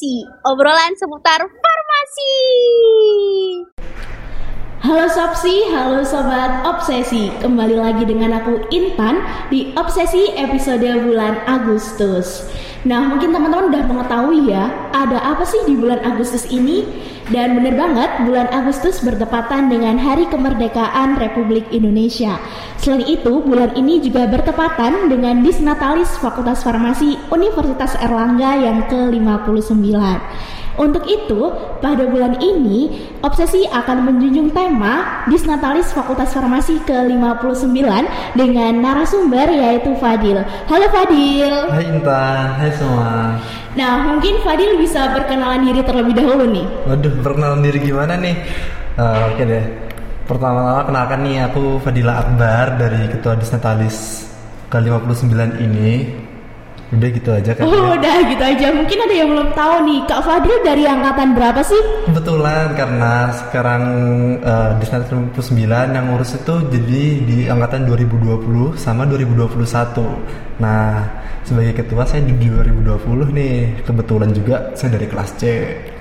Obsesi, obrolan seputar farmasi. Halo Sopsi, halo Sobat Obsesi. Kembali lagi dengan aku Intan di Obsesi episode bulan Agustus. Nah mungkin teman-teman udah mengetahui ya Ada apa sih di bulan Agustus ini? Dan bener banget bulan Agustus bertepatan dengan Hari Kemerdekaan Republik Indonesia. Selain itu bulan ini juga bertepatan dengan Disnatalis Fakultas Farmasi Universitas Erlangga yang ke-59 untuk itu, pada bulan ini, Obsesi akan menjunjung tema Disnatalis Fakultas Farmasi ke-59 dengan narasumber yaitu Fadil. Halo Fadil. Hai Intan, hai semua. Nah, mungkin Fadil bisa perkenalan diri terlebih dahulu nih. Waduh, perkenalan diri gimana nih? Uh, Oke okay deh. Pertama-tama kenalkan nih, aku Fadila Akbar dari Ketua Disnatalis ke-59 ini. Udah gitu aja kan. Oh, udah gitu aja. Mungkin ada yang belum tahu nih, Kak Fadil dari angkatan berapa sih? Kebetulan karena sekarang uh, di 99 yang ngurus itu jadi di angkatan 2020 sama 2021. Nah, sebagai ketua saya di 2020 nih. Kebetulan juga saya dari kelas C.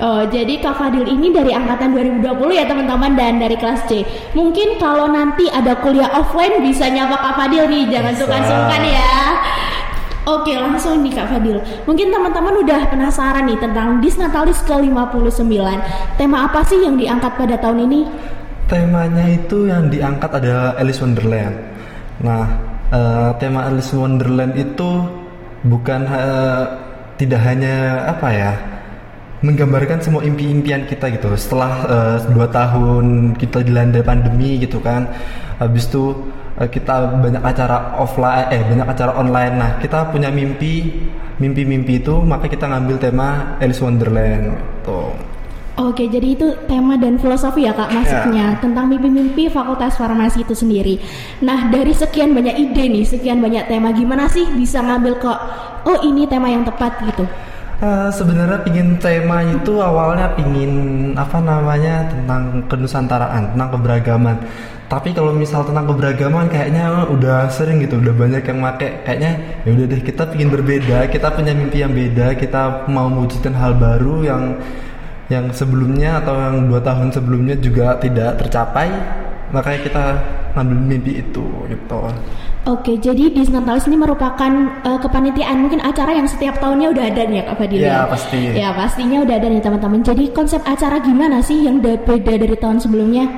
Oh, jadi Kak Fadil ini dari angkatan 2020 ya teman-teman dan dari kelas C. Mungkin kalau nanti ada kuliah offline bisa nyapa Kak Fadil nih, jangan sungkan-sungkan ya. Oke langsung nih Kak Fadil. Mungkin teman-teman udah penasaran nih tentang Disnatalis ke-59 Tema apa sih yang diangkat pada tahun ini? Temanya itu yang diangkat adalah Alice Wonderland. Nah uh, tema Alice Wonderland itu bukan uh, tidak hanya apa ya menggambarkan semua impi-impian kita gitu. Setelah uh, dua tahun kita dilanda pandemi gitu kan habis itu kita banyak acara offline eh banyak acara online nah kita punya mimpi mimpi-mimpi itu maka kita ngambil tema Alice Wonderland tuh Oke, jadi itu tema dan filosofi ya kak maksudnya yeah. tentang mimpi-mimpi Fakultas Farmasi itu sendiri. Nah dari sekian banyak ide nih, sekian banyak tema, gimana sih bisa ngambil kok? Oh ini tema yang tepat gitu. Uh, sebenarnya pingin tema itu awalnya pingin apa namanya tentang kenusantaraan, tentang keberagaman tapi kalau misal tentang keberagaman kayaknya udah sering gitu udah banyak yang make kayaknya ya udah deh kita ingin berbeda kita punya mimpi yang beda kita mau mewujudkan hal baru yang yang sebelumnya atau yang dua tahun sebelumnya juga tidak tercapai makanya kita ngambil mimpi itu gitu Oke, jadi Disnatalis ini merupakan uh, kepanitiaan mungkin acara yang setiap tahunnya udah ada nih ya Kak Fadil ya? pasti. Ya pastinya udah ada nih teman-teman. Jadi konsep acara gimana sih yang beda dari tahun sebelumnya?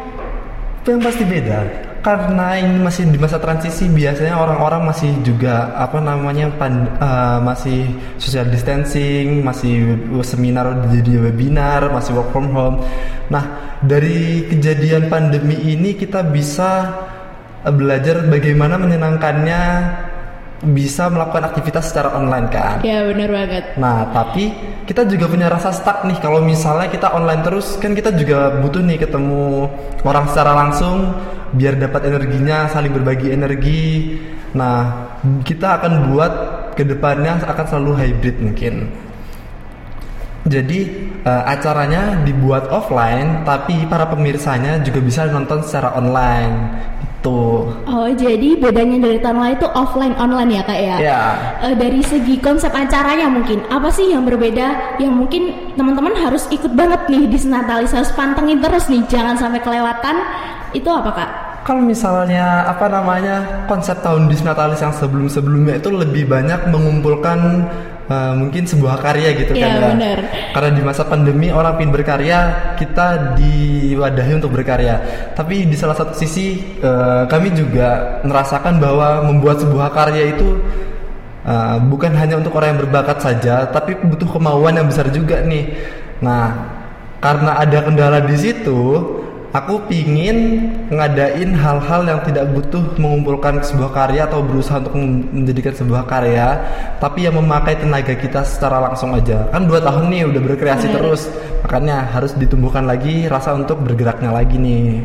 Yang pasti beda. Karena ini masih di masa transisi biasanya orang-orang masih juga apa namanya pan, uh, masih social distancing masih seminar jadi webinar masih work from home. Nah dari kejadian pandemi ini kita bisa uh, belajar bagaimana menyenangkannya bisa melakukan aktivitas secara online kan? Ya benar banget. Nah tapi kita juga punya rasa stuck nih kalau misalnya kita online terus kan kita juga butuh nih ketemu orang secara langsung biar dapat energinya saling berbagi energi. Nah kita akan buat ke depannya akan selalu hybrid mungkin. Jadi uh, acaranya dibuat offline tapi para pemirsanya juga bisa nonton secara online gitu. Oh, jadi bedanya dari tahun lalu itu offline online ya, Kak ya? Iya. Uh, dari segi konsep acaranya mungkin apa sih yang berbeda yang mungkin teman-teman harus ikut banget nih di Senatalis harus pantengin terus nih jangan sampai kelewatan. Itu apa, Kak? Kalau misalnya apa namanya konsep tahun Disnatalis yang sebelum-sebelumnya itu lebih banyak mengumpulkan uh, mungkin sebuah karya gitu ya, kan ya. Bener. Karena di masa pandemi orang ingin berkarya, kita diwadahi untuk berkarya. Tapi di salah satu sisi uh, kami juga merasakan bahwa membuat sebuah karya itu uh, bukan hanya untuk orang yang berbakat saja, tapi butuh kemauan yang besar juga nih. Nah, karena ada kendala di situ, aku pingin ngadain hal-hal yang tidak butuh mengumpulkan sebuah karya atau berusaha untuk menjadikan sebuah karya tapi yang memakai tenaga kita secara langsung aja kan dua tahun nih udah berkreasi Bener. terus makanya harus ditumbuhkan lagi rasa untuk bergeraknya lagi nih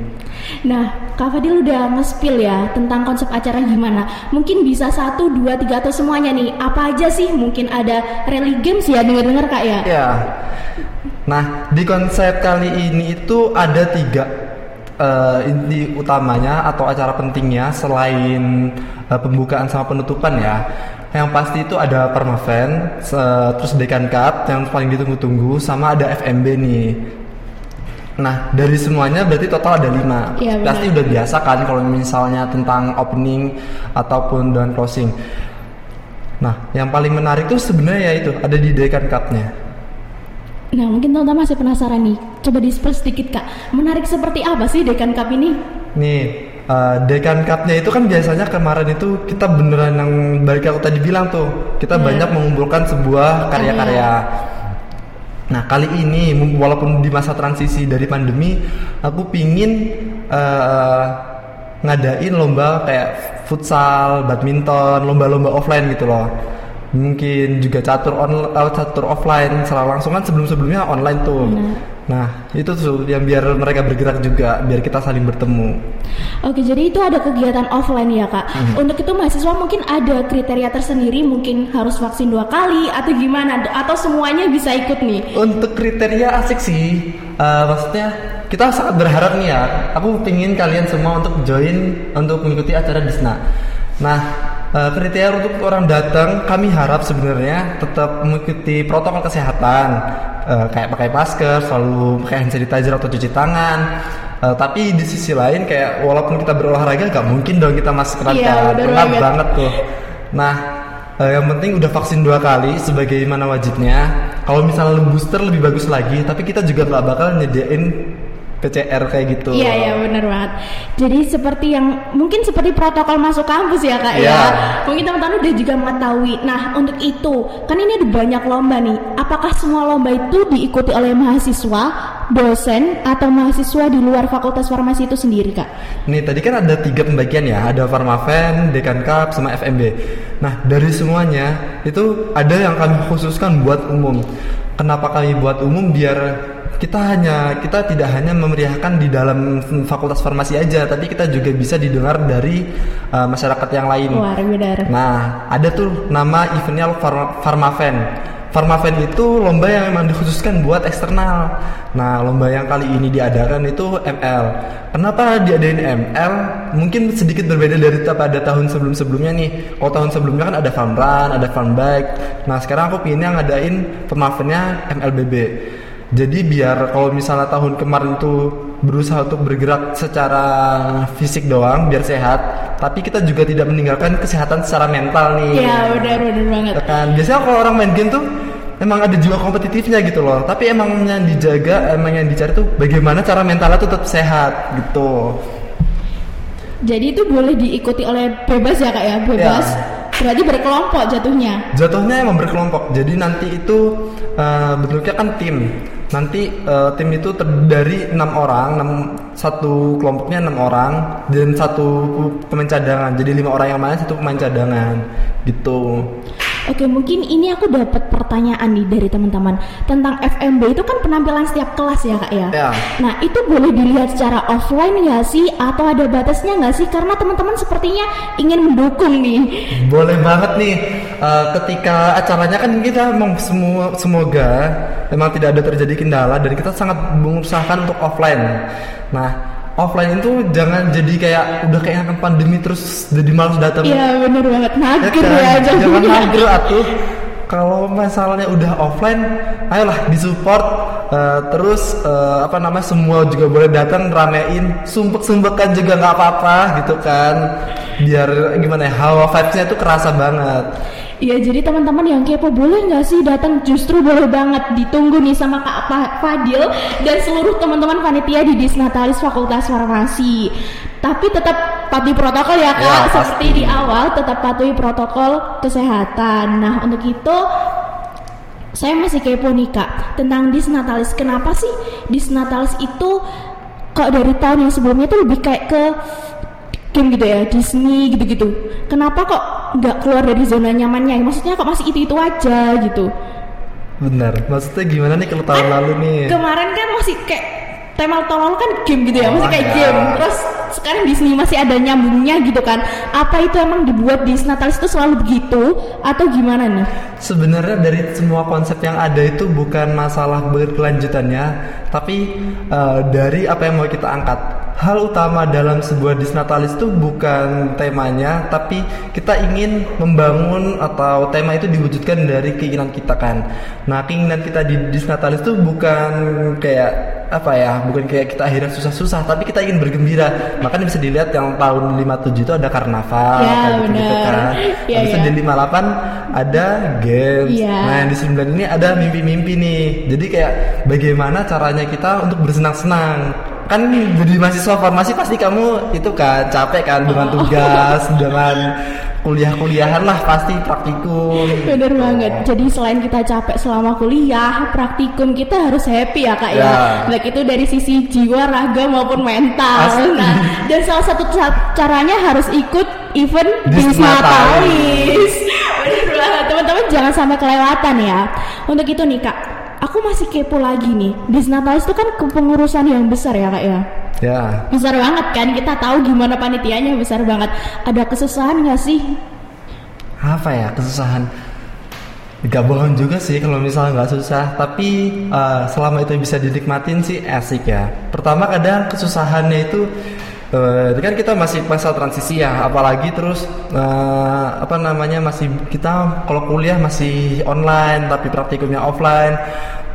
Nah, Kak Fadil udah nge-spill ya tentang konsep acara gimana. Mungkin bisa satu, dua, tiga atau semuanya nih. Apa aja sih? Mungkin ada rally games ya, dengar-dengar Kak ya? Ya. Nah, di konsep kali ini itu ada tiga uh, inti utamanya atau acara pentingnya selain uh, pembukaan sama penutupan ya. yang pasti itu ada Permaven, se- terus Dekan Cup yang paling ditunggu-tunggu, sama ada FMB nih. Nah dari semuanya berarti total ada lima. Benar. Pasti udah biasa kan kalau misalnya tentang opening ataupun dan closing. Nah yang paling menarik tuh sebenarnya ya itu ada di Dekan Cup-nya. Nah, mungkin teman-teman masih penasaran nih. Coba di-spill sedikit, Kak. Menarik seperti apa sih Dekan Cup ini? Nih, uh, Dekan Cup-nya itu kan biasanya kemarin itu kita beneran yang balik aku tadi bilang tuh, kita Iya. banyak mengumpulkan sebuah karya-karya. Nah kali ini walaupun di masa transisi dari pandemi, aku pingin uh, ngadain lomba kayak futsal, badminton, lomba-lomba offline gitu loh. Mungkin juga catur on, uh, catur offline secara langsung kan sebelum-sebelumnya online tuh. Nah itu tuh yang biar mereka bergerak juga, biar kita saling bertemu. Oke, jadi itu ada kegiatan offline ya, Kak. Mhm. Untuk itu mahasiswa mungkin ada kriteria tersendiri, mungkin harus vaksin dua kali atau gimana? Atau semuanya bisa ikut nih? Untuk kriteria asik sih, eh, maksudnya kita sangat berharap nih ya. Aku pingin kalian semua untuk join untuk mengikuti acara Disna. Nah, eh, kriteria untuk orang datang, kami harap sebenarnya tetap mengikuti protokol kesehatan, eh, kayak pakai masker, selalu pakai hand sanitizer atau cuci tangan. Eh, tapi di sisi lain kayak walaupun kita berolahraga, gak mungkin dong kita maskeran Iya, kan, banget. tuh. Nah, Eh, yang penting udah vaksin dua kali sebagaimana wajibnya. Kalau misalnya booster lebih bagus lagi, tapi kita juga nggak bakal nyediain PCR kayak gitu. Iya iya benar banget. Jadi seperti yang mungkin seperti protokol masuk kampus ya kak Iya. ya. Mungkin teman-teman udah juga mengetahui. Nah untuk itu kan ini ada banyak lomba nih. Apakah semua lomba itu diikuti oleh mahasiswa, dosen atau mahasiswa di luar fakultas farmasi itu sendiri kak? Nih tadi kan ada tiga pembagian ya, ada Farmaven, Dekan Cup, sama FMB. Nah dari semuanya itu ada yang kami khususkan buat umum. Kenapa kami buat umum? Biar kita hanya kita tidak hanya memeriahkan di dalam fakultas farmasi aja, tapi kita juga bisa didengar dari uh, masyarakat yang lain. Wah benar. Nah, ada tuh nama eventnya Farma, Farmaven. Farmaven itu lomba yang memang dikhususkan buat eksternal. Nah, lomba yang kali ini diadakan itu ML. Kenapa diadain ML? Mungkin sedikit berbeda dari pada tahun sebelum-sebelumnya nih. Kalau tahun sebelumnya kan ada Fun Run, ada Fun Bike. Nah, sekarang aku pinginnya ngadain Farmavennya MLBB. Jadi biar kalau misalnya tahun kemarin tuh berusaha untuk bergerak secara fisik doang biar sehat, tapi kita juga tidak meninggalkan kesehatan secara mental nih. Iya benar benar banget. Ya kan biasanya kalau orang main game tuh emang ada jiwa kompetitifnya gitu loh tapi emang yang dijaga emang yang dicari tuh bagaimana cara mentalnya tuh tetap sehat gitu Jadi itu boleh diikuti oleh bebas ya kak ya bebas. Ya. Berarti berkelompok jatuhnya. jatuhnya emang berkelompok jadi nanti itu eh, bentuknya kan tim nanti eh, tim itu terdiri enam orang enam satu kelompoknya enam orang dan satu pemain cadangan. Jadi lima orang yang main satu pemain cadangan. Gitu Oke, mungkin ini aku dapat pertanyaan nih dari teman-teman tentang FMB itu kan penampilan setiap kelas ya kak ya. Ya. Nah itu boleh dilihat secara offline nggak sih atau ada batasnya nggak sih? Karena teman-teman sepertinya ingin mendukung nih. Boleh banget nih eh, ketika acaranya kan kita emang semua semoga memang tidak ada terjadi kendala dan kita sangat mengusahakan untuk offline. Nah offline itu jangan jadi kayak udah kayak akan pandemi terus jadi malas datang. Iya bener banget Ya mager kan? ya Jangan jadinya. mager atuh. Kalau masalahnya udah offline, ayolah disupport eh, terus eh, apa namanya semua juga boleh datang ramein, sumpek-sumpekan juga nggak apa-apa gitu kan. Biar gimana ya, hawa vibes-nya tuh kerasa banget. Iya jadi teman-teman yang kepo boleh nggak sih datang justru boleh banget ditunggu nih sama Kak Fa- Fadil dan seluruh teman-teman panitia di Disnatalis Fakultas Farmasi. Tapi tetap patuhi protokol ya kak, Ya, seperti di awal tetap patuhi protokol kesehatan. Nah untuk itu saya masih kepo nih kak tentang Disnatalis. Kenapa sih Disnatalis itu kok dari tahun yang sebelumnya tuh lebih kayak ke game gitu ya Disney gitu-gitu. Kenapa kok nggak keluar dari zona nyamannya? Maksudnya kok masih itu-itu aja gitu? Bener, maksudnya gimana nih kalau tahun lalu nih? Kemarin kan masih kayak tema tahun lalu kan game gitu ya, masih Oh, kayak ya. game. Terus sekarang Disney masih ada nyambungnya gitu kan? Apa itu emang dibuat di Natalis itu selalu begitu atau gimana nih? Sebenarnya dari semua konsep yang ada itu bukan masalah berkelanjutannya, tapi eh, dari apa yang mau kita angkat. Hal utama dalam sebuah disnatalis itu bukan temanya, tapi kita ingin membangun atau tema itu diwujudkan dari keinginan kita kan. Nah, keinginan kita di disnatalis itu bukan kayak apa ya, bukan kayak kita akhirnya susah-susah, tapi kita ingin bergembira. Makanya bisa dilihat yang tahun 57 itu ada karnaval Ya, kayak gitu, benar. kan. Ya, Habis ya. di 58 ada games. Iya. Nah, yang di 9 ini ada mimpi-mimpi nih. Jadi kayak bagaimana caranya kita untuk bersenang-senang. Kan jadi mahasiswa farmasi pasti kamu itu kan capek kan dengan Oh. tugas, dengan kuliah-kuliahan lah pasti praktikum. Bener gitu. banget. Jadi selain kita capek selama kuliah, praktikum kita harus happy ya kak ya. Ya. Baik itu dari sisi jiwa, raga maupun mental. Pasti. Nah, dan salah satu ca- caranya harus ikut event Disnatalis. Disnatalis. Bener banget. Teman-teman jangan sampai kelewatan ya. Untuk itu nih kak, aku masih kepo lagi nih. Disnatalis itu kan kepengurusan yang besar ya kak ya. Ya. Besar banget kan, kita tahu gimana panitianya besar banget. Ada kesusahan nggak sih? apa ya kesusahan Gak bohong juga sih kalau misalnya nggak susah tapi eh, selama itu bisa dinikmatin sih asik ya pertama kadang kesusahannya itu eh, kan kita masih masa transisi ya apalagi terus eh, apa namanya masih kita kalau kuliah masih online tapi praktikumnya offline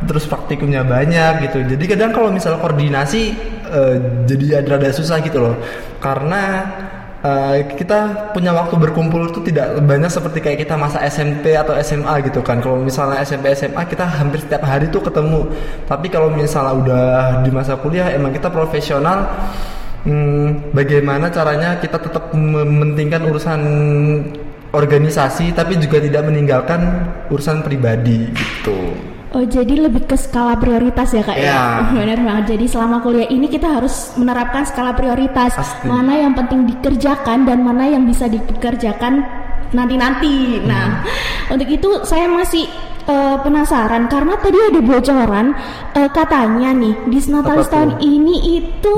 terus praktikumnya banyak gitu jadi kadang kalau misalnya koordinasi eh, jadi ada rada susah gitu loh karena Uh, kita punya waktu berkumpul itu tidak banyak seperti kayak kita masa SMP atau SMA gitu kan. Kalau misalnya SMP SMA kita hampir setiap hari tuh ketemu. Tapi kalau misalnya udah di masa kuliah emang kita profesional. Hmm, bagaimana caranya kita tetap mementingkan urusan organisasi tapi juga tidak meninggalkan urusan pribadi gitu. Oh jadi lebih ke skala prioritas ya kak ya? Ya. Benar banget. Jadi selama kuliah ini kita harus menerapkan skala prioritas. Pasti. Mana yang penting dikerjakan dan mana yang bisa dikerjakan nanti-nanti. Nah untuk itu saya masih eh, penasaran karena tadi ada bocoran eh, katanya nih di Natalis tuh? tahun ini itu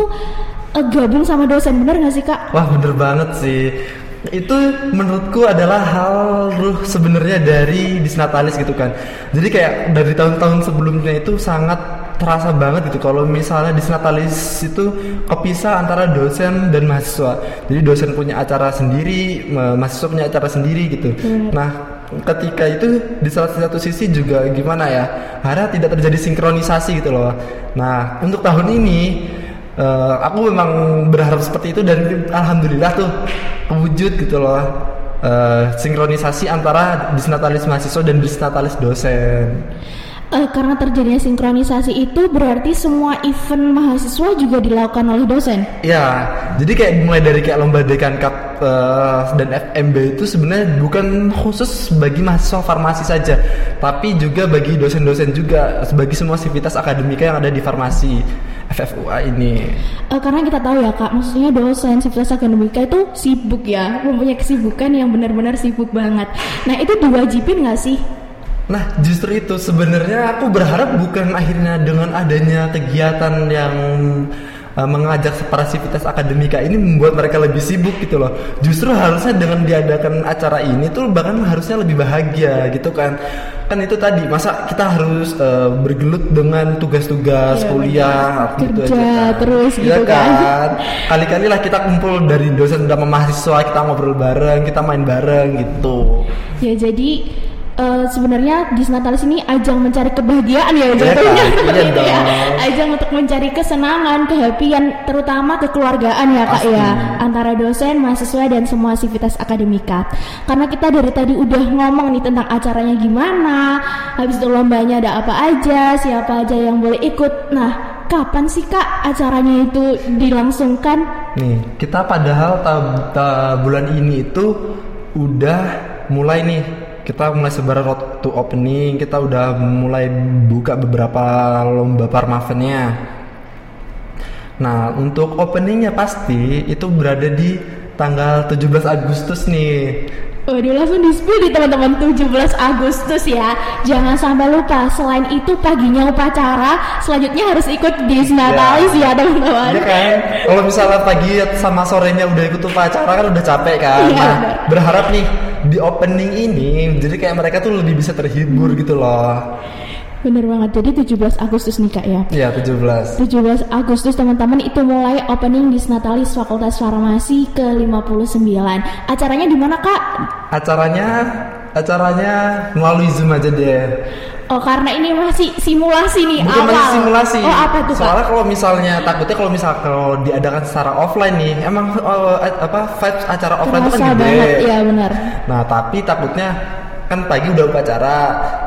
gabung sama dosen bener nggak sih kak? Wah bener banget sih. Itu menurutku adalah hal ruh sebenarnya dari disnatalis gitu kan. Jadi kayak dari tahun-tahun sebelumnya itu sangat terasa banget gitu. Kalau misalnya disnatalis itu kepisah antara dosen dan mahasiswa. Jadi dosen punya acara sendiri ma- mahasiswa punya acara sendiri gitu. Nah ketika itu di salah satu sisi juga gimana ya? Karena tidak terjadi sinkronisasi gitu loh. Nah untuk tahun ini Eh, aku memang berharap seperti itu dan alhamdulillah tuh wujud gitu loh eh, sinkronisasi antara disnatalis mahasiswa dan disnatalis dosen. Eh, karena terjadinya sinkronisasi itu berarti semua event mahasiswa juga dilakukan oleh dosen. Ya, jadi kayak mulai dari kayak lomba dekan cup eh, dan FMB itu sebenarnya bukan khusus bagi mahasiswa farmasi saja, tapi juga bagi dosen-dosen juga, bagi semua sivitas akademika yang ada di farmasi FFUA ini. Eh, karena kita tahu ya kak, maksudnya dosen sivitas akademika itu sibuk ya, mempunyai kesibukan yang benar-benar sibuk banget. Nah itu diwajibin nggak sih? Nah, justru itu sebenarnya aku berharap bukan akhirnya dengan adanya kegiatan yang uh, mengajak para sivitas akademika ini membuat mereka lebih sibuk gitu loh. Justru harusnya dengan diadakan acara ini tuh bahkan harusnya lebih bahagia gitu kan. Kan itu tadi masa kita harus uh, bergelut dengan tugas-tugas Iya, kuliah benar. gitu Kerja aja kan. terus Iya gitu kan. kan. Kali-kali lah kita kumpul dari dosen sama mahasiswa, kita ngobrol bareng, kita main bareng gitu. Ya jadi eh, sebenarnya Disnatalis ini ajang mencari kebahagiaan ya jatuhnya seperti itu ya. Ajang untuk mencari kesenangan, kehappian, terutama kekeluargaan ya kak Pasti. ya antara dosen, mahasiswa dan semua sivitas akademika. Karena kita dari tadi udah ngomong nih tentang acaranya gimana, habis itu lombanya ada apa aja, siapa aja yang boleh ikut. Nah, kapan sih kak acaranya itu dilangsungkan? Nih, kita padahal ta- ta- bulan ini itu udah mulai nih. Kita mulai sebar road to opening, kita udah mulai buka beberapa lomba parmavennya. Nah, untuk openingnya pasti itu berada di tanggal 17 Agustus nih. Waduh langsung di spill di teman-teman 17 Agustus ya Jangan sampai lupa Selain itu paginya upacara Selanjutnya harus ikut Disnatalis ya teman-teman Iya kan? Kalau misalnya pagi sama sorenya udah ikut upacara kan udah capek kan. Iya, nah, berharap nih di opening ini jadi kayak mereka tuh lebih bisa terhibur gitu loh. Bener banget. Jadi 17 Agustus nih kak ya. Iya 17. 17 Agustus teman-teman itu mulai opening di Natalis Fakultas Farmasi ke-59. Acaranya di mana kak? Acaranya acaranya melalui Zoom aja deh. Oh karena ini masih simulasi nih Bukan awal. masih simulasi. Oh apa tuh kak? Soalnya kalau misalnya takutnya kalau misal kalau diadakan secara offline nih, emang uh, apa vibes acara offline itu Terasa kan gede. banget, ya benar. Nah tapi takutnya kan pagi udah upacara,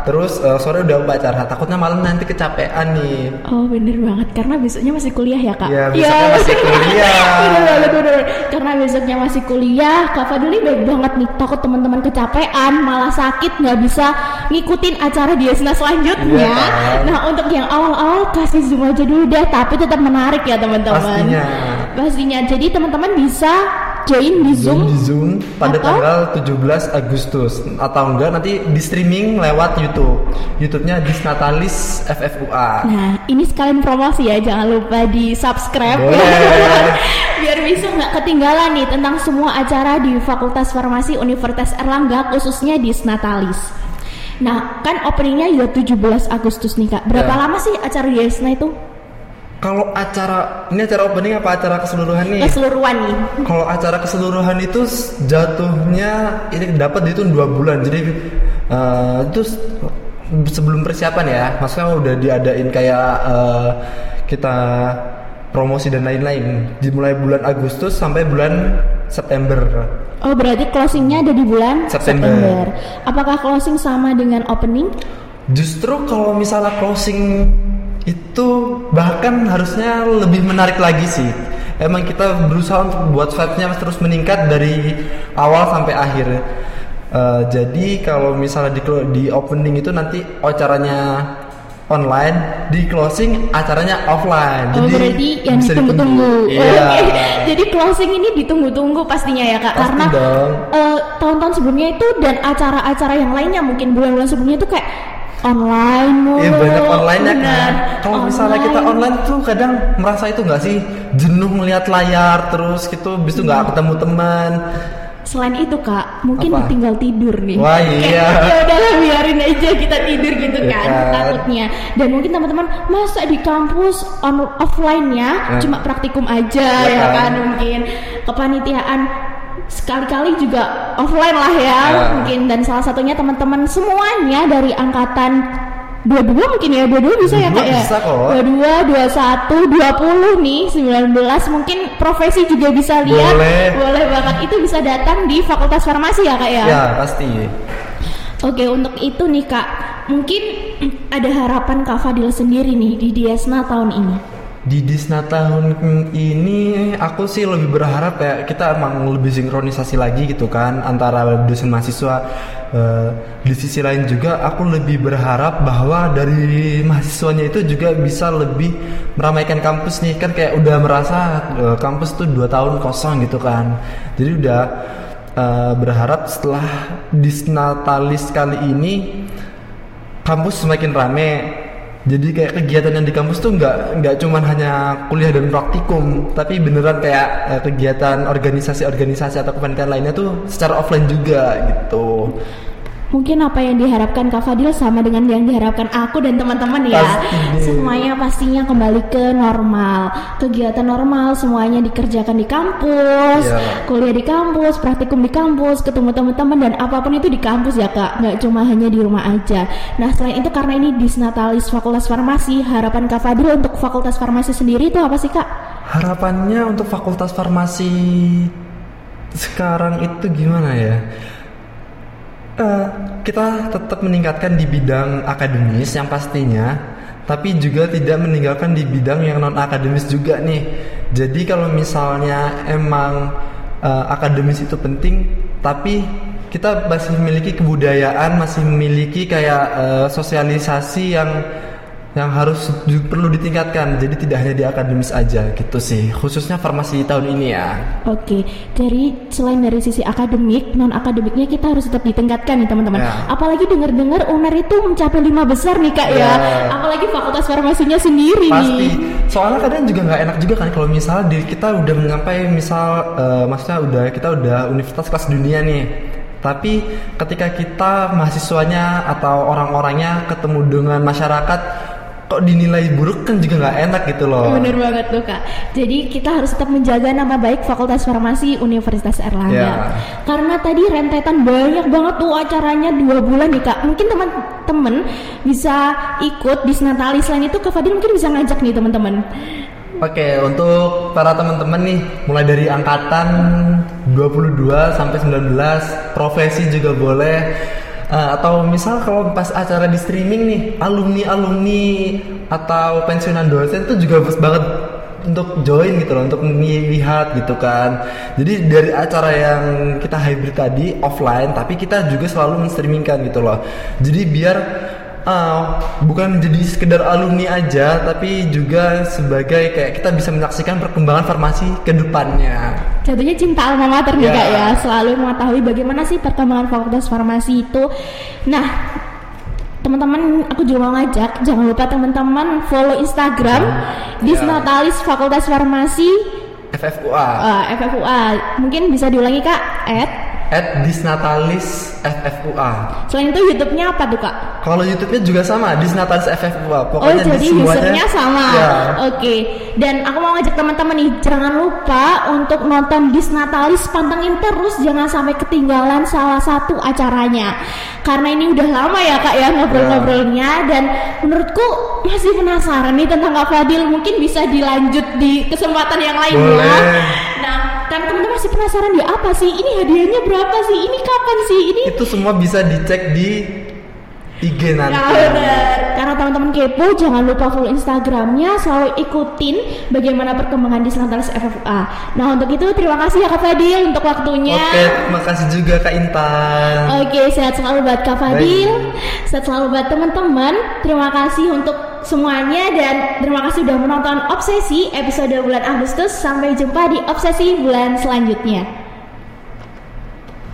terus uh, sore udah upacara, takutnya malam nanti kecapean nih. Oh bener banget karena besoknya masih kuliah ya kak? Iya, besoknya masih kuliah. bener banget bener. Karena besoknya masih kuliah, Kak ini baik banget nih. Takut teman-teman kecapean, malah sakit nggak bisa ngikutin acara di Esna selanjutnya. Iya, kan? Nah untuk yang awal-awal kasih zoom aja dulu deh, tapi tetap menarik ya teman-teman. Pastinya. Pastinya. Jadi teman-teman bisa join di Zoom di Zoom pada Atau? tanggal 17 Agustus atau enggak nanti di streaming lewat YouTube. YouTube-nya Disnatalis FFUA. Nah, ini sekalian promosi ya, jangan lupa di subscribe Boleh. biar bisa nggak ketinggalan nih tentang semua acara di Fakultas Farmasi Universitas Erlangga khususnya di Natalis. Nah, kan openingnya ya 17 Agustus nih kak. Berapa Ya. lama sih acara di Esna itu? Kalau acara ini acara opening apa acara keseluruhan nih? Keseluruhan nih. Kalau acara keseluruhan itu jatuhnya ini dapat itu dua bulan. Jadi eh, itu sebelum persiapan ya. Maksudnya udah diadain kayak eh, kita promosi dan lain-lain. Dimulai bulan Agustus sampai bulan September. Oh, berarti closingnya ada di bulan September. Apakah closing sama dengan opening? Justru kalau misalnya closing itu bahkan harusnya lebih menarik lagi sih. Emang kita berusaha untuk buat vibe-nya terus meningkat dari awal sampai akhir. Eh, jadi kalau misalnya di di opening itu nanti acaranya online, di closing acaranya offline. Oh, berarti yang ditunggu-tunggu. ditunggu. Oke. Jadi closing ini ditunggu-tunggu pastinya ya kak, Pasti karena eh, tahun-tahun sebelumnya itu dan acara-acara yang lainnya mungkin bulan-bulan sebelumnya itu kayak online mulu. Iya banyak online ya kan. Kalau misalnya kita online tuh kadang merasa itu nggak sih jenuh melihat layar terus gitu, bis itu nggak ketemu teman. Selain itu kak, mungkin Apa? tinggal tidur nih. Wah, iya. ya udahlah biarin aja kita tidur gitu Iya kan, kan. takutnya. Dan mungkin teman-teman masa di kampus on offline-nya Nah. cuma praktikum aja Iya ya kan. kan mungkin kepanitiaan sekali-kali juga offline lah ya Ya. mungkin dan salah satunya teman-teman semuanya dari angkatan dua-dua mungkin ya dua-dua bisa ya kak ya kok. dua-dua dua satu dua puluh nih 19 mungkin profesi juga bisa lihat Boleh. boleh banget itu bisa datang di Fakultas Farmasi ya kak ya Ya pasti. Oke untuk itu nih kak mungkin ada harapan kak Fadil sendiri nih di Diesna tahun ini Di Disna tahun ini aku sih lebih berharap ya kita emang lebih sinkronisasi lagi gitu kan antara dosen mahasiswa. Eh, di sisi lain juga aku lebih berharap bahwa dari mahasiswanya itu juga bisa lebih meramaikan kampus nih kan kayak udah merasa eh, kampus tuh dua tahun kosong gitu kan. Jadi udah eh, berharap setelah Disnatalis kali ini kampus semakin rame jadi kayak kegiatan yang di kampus tuh nggak nggak cuman hanya kuliah dan praktikum tapi beneran kayak eh, kegiatan organisasi-organisasi atau kepanitiaan lainnya tuh secara offline juga gitu Mungkin apa yang diharapkan Kak Fadil sama dengan yang diharapkan aku dan teman-teman ya. Pasti. Semuanya pastinya kembali ke normal. Kegiatan normal semuanya dikerjakan di kampus, Iya. kuliah di kampus, praktikum di kampus, ketemu teman-teman dan apa pun itu di kampus ya Kak. Nggak cuma hanya di rumah aja. Nah selain itu karena ini Disnatalis Fakultas Farmasi, harapan Kak Fadil untuk Fakultas Farmasi sendiri itu apa sih Kak? harapannya untuk fakultas farmasi sekarang itu gimana ya Eh, kita tetap meningkatkan di bidang akademis yang pastinya tapi juga tidak meninggalkan di bidang yang non akademis juga nih. Jadi kalau misalnya emang eh, akademis itu penting tapi kita masih memiliki kebudayaan masih memiliki kayak eh, sosialisasi yang yang harus perlu ditingkatkan jadi tidak hanya di akademis aja gitu sih khususnya farmasi tahun ini ya Oke, dari selain dari sisi akademik, non akademiknya kita harus tetap ditingkatkan nih teman-teman. Ya. Apalagi dengar-dengar UNER itu mencapai lima besar nih kak ya. Ya. Apalagi fakultas farmasinya sendiri pasti nih. soalnya kadang juga nggak enak juga kan kalau misalnya diri kita udah menyampai misal eh, maksudnya udah kita udah universitas kelas dunia nih Tapi ketika kita mahasiswanya atau orang-orangnya ketemu dengan masyarakat kok dinilai buruk kan juga nggak enak gitu loh. Bener banget tuh kak. Jadi kita harus tetap menjaga nama baik Fakultas Farmasi Universitas Erlangga. Ya. Karena tadi rentetan banyak banget tuh acaranya dua bulan nih kak. Mungkin teman-teman bisa ikut di Natalis selain itu Kak Fadil mungkin bisa ngajak nih teman-teman. Oke, untuk para teman-teman nih, mulai dari angkatan 22 sampai 19, profesi juga boleh. Eh, atau misal kalau pas acara di streaming nih, alumni-alumni atau pensiunan dosen itu juga bagus banget untuk join gitu loh, untuk melihat gitu kan. Jadi dari acara yang kita hybrid tadi offline, tapi kita juga selalu menstreamingkan gitu loh. Jadi biar uh, bukan jadi sekedar alumni aja tapi juga sebagai kayak kita bisa menyaksikan perkembangan farmasi ke depannya. Jatuhnya cinta alma mater nih Ya. kak ya, selalu mengetahui bagaimana sih perkembangan Fakultas Farmasi itu. Nah, teman-teman aku juga mau ngajak, jangan lupa teman-teman follow Instagram di Ya. Natalis Fakultas Farmasi FFUA uh, FFUA. Mungkin bisa diulangi kak, at at Disnatalis FFUA. Selain itu YouTube-nya apa tuh kak? Kalau YouTube-nya juga sama Disnatalis FFUA. Oh Pokoknya di jadi usernya sama. Ya. Oke. Dan aku mau ngajak teman-teman nih, jangan lupa untuk nonton Disnatalis, pantengin terus, jangan sampai ketinggalan salah satu acaranya. Karena ini udah lama ya kak ya ngobrol-ngobrolnya dan menurutku masih penasaran nih tentang Kak Fadil. Mungkin bisa dilanjut di kesempatan yang lain ya. Boleh. Nah, kan teman-teman masih penasaran ya apa sih? Ini hadiahnya berapa sih? Ini kapan sih? Ini Itu semua bisa dicek di IG nanti. Nah, bener. Karena teman-teman kepo, jangan lupa follow Instagramnya, selalu ikutin bagaimana perkembangan di Selantaris FFA. Nah untuk itu terima kasih ya Kak Fadil untuk waktunya. Oke, terima kasih juga Kak Intan. Oke, sehat selalu buat Kak Fadil, sehat selalu buat teman-teman. Terima kasih untuk semuanya dan terima kasih sudah menonton Obsesi episode bulan Agustus. Sampai jumpa di Obsesi bulan selanjutnya.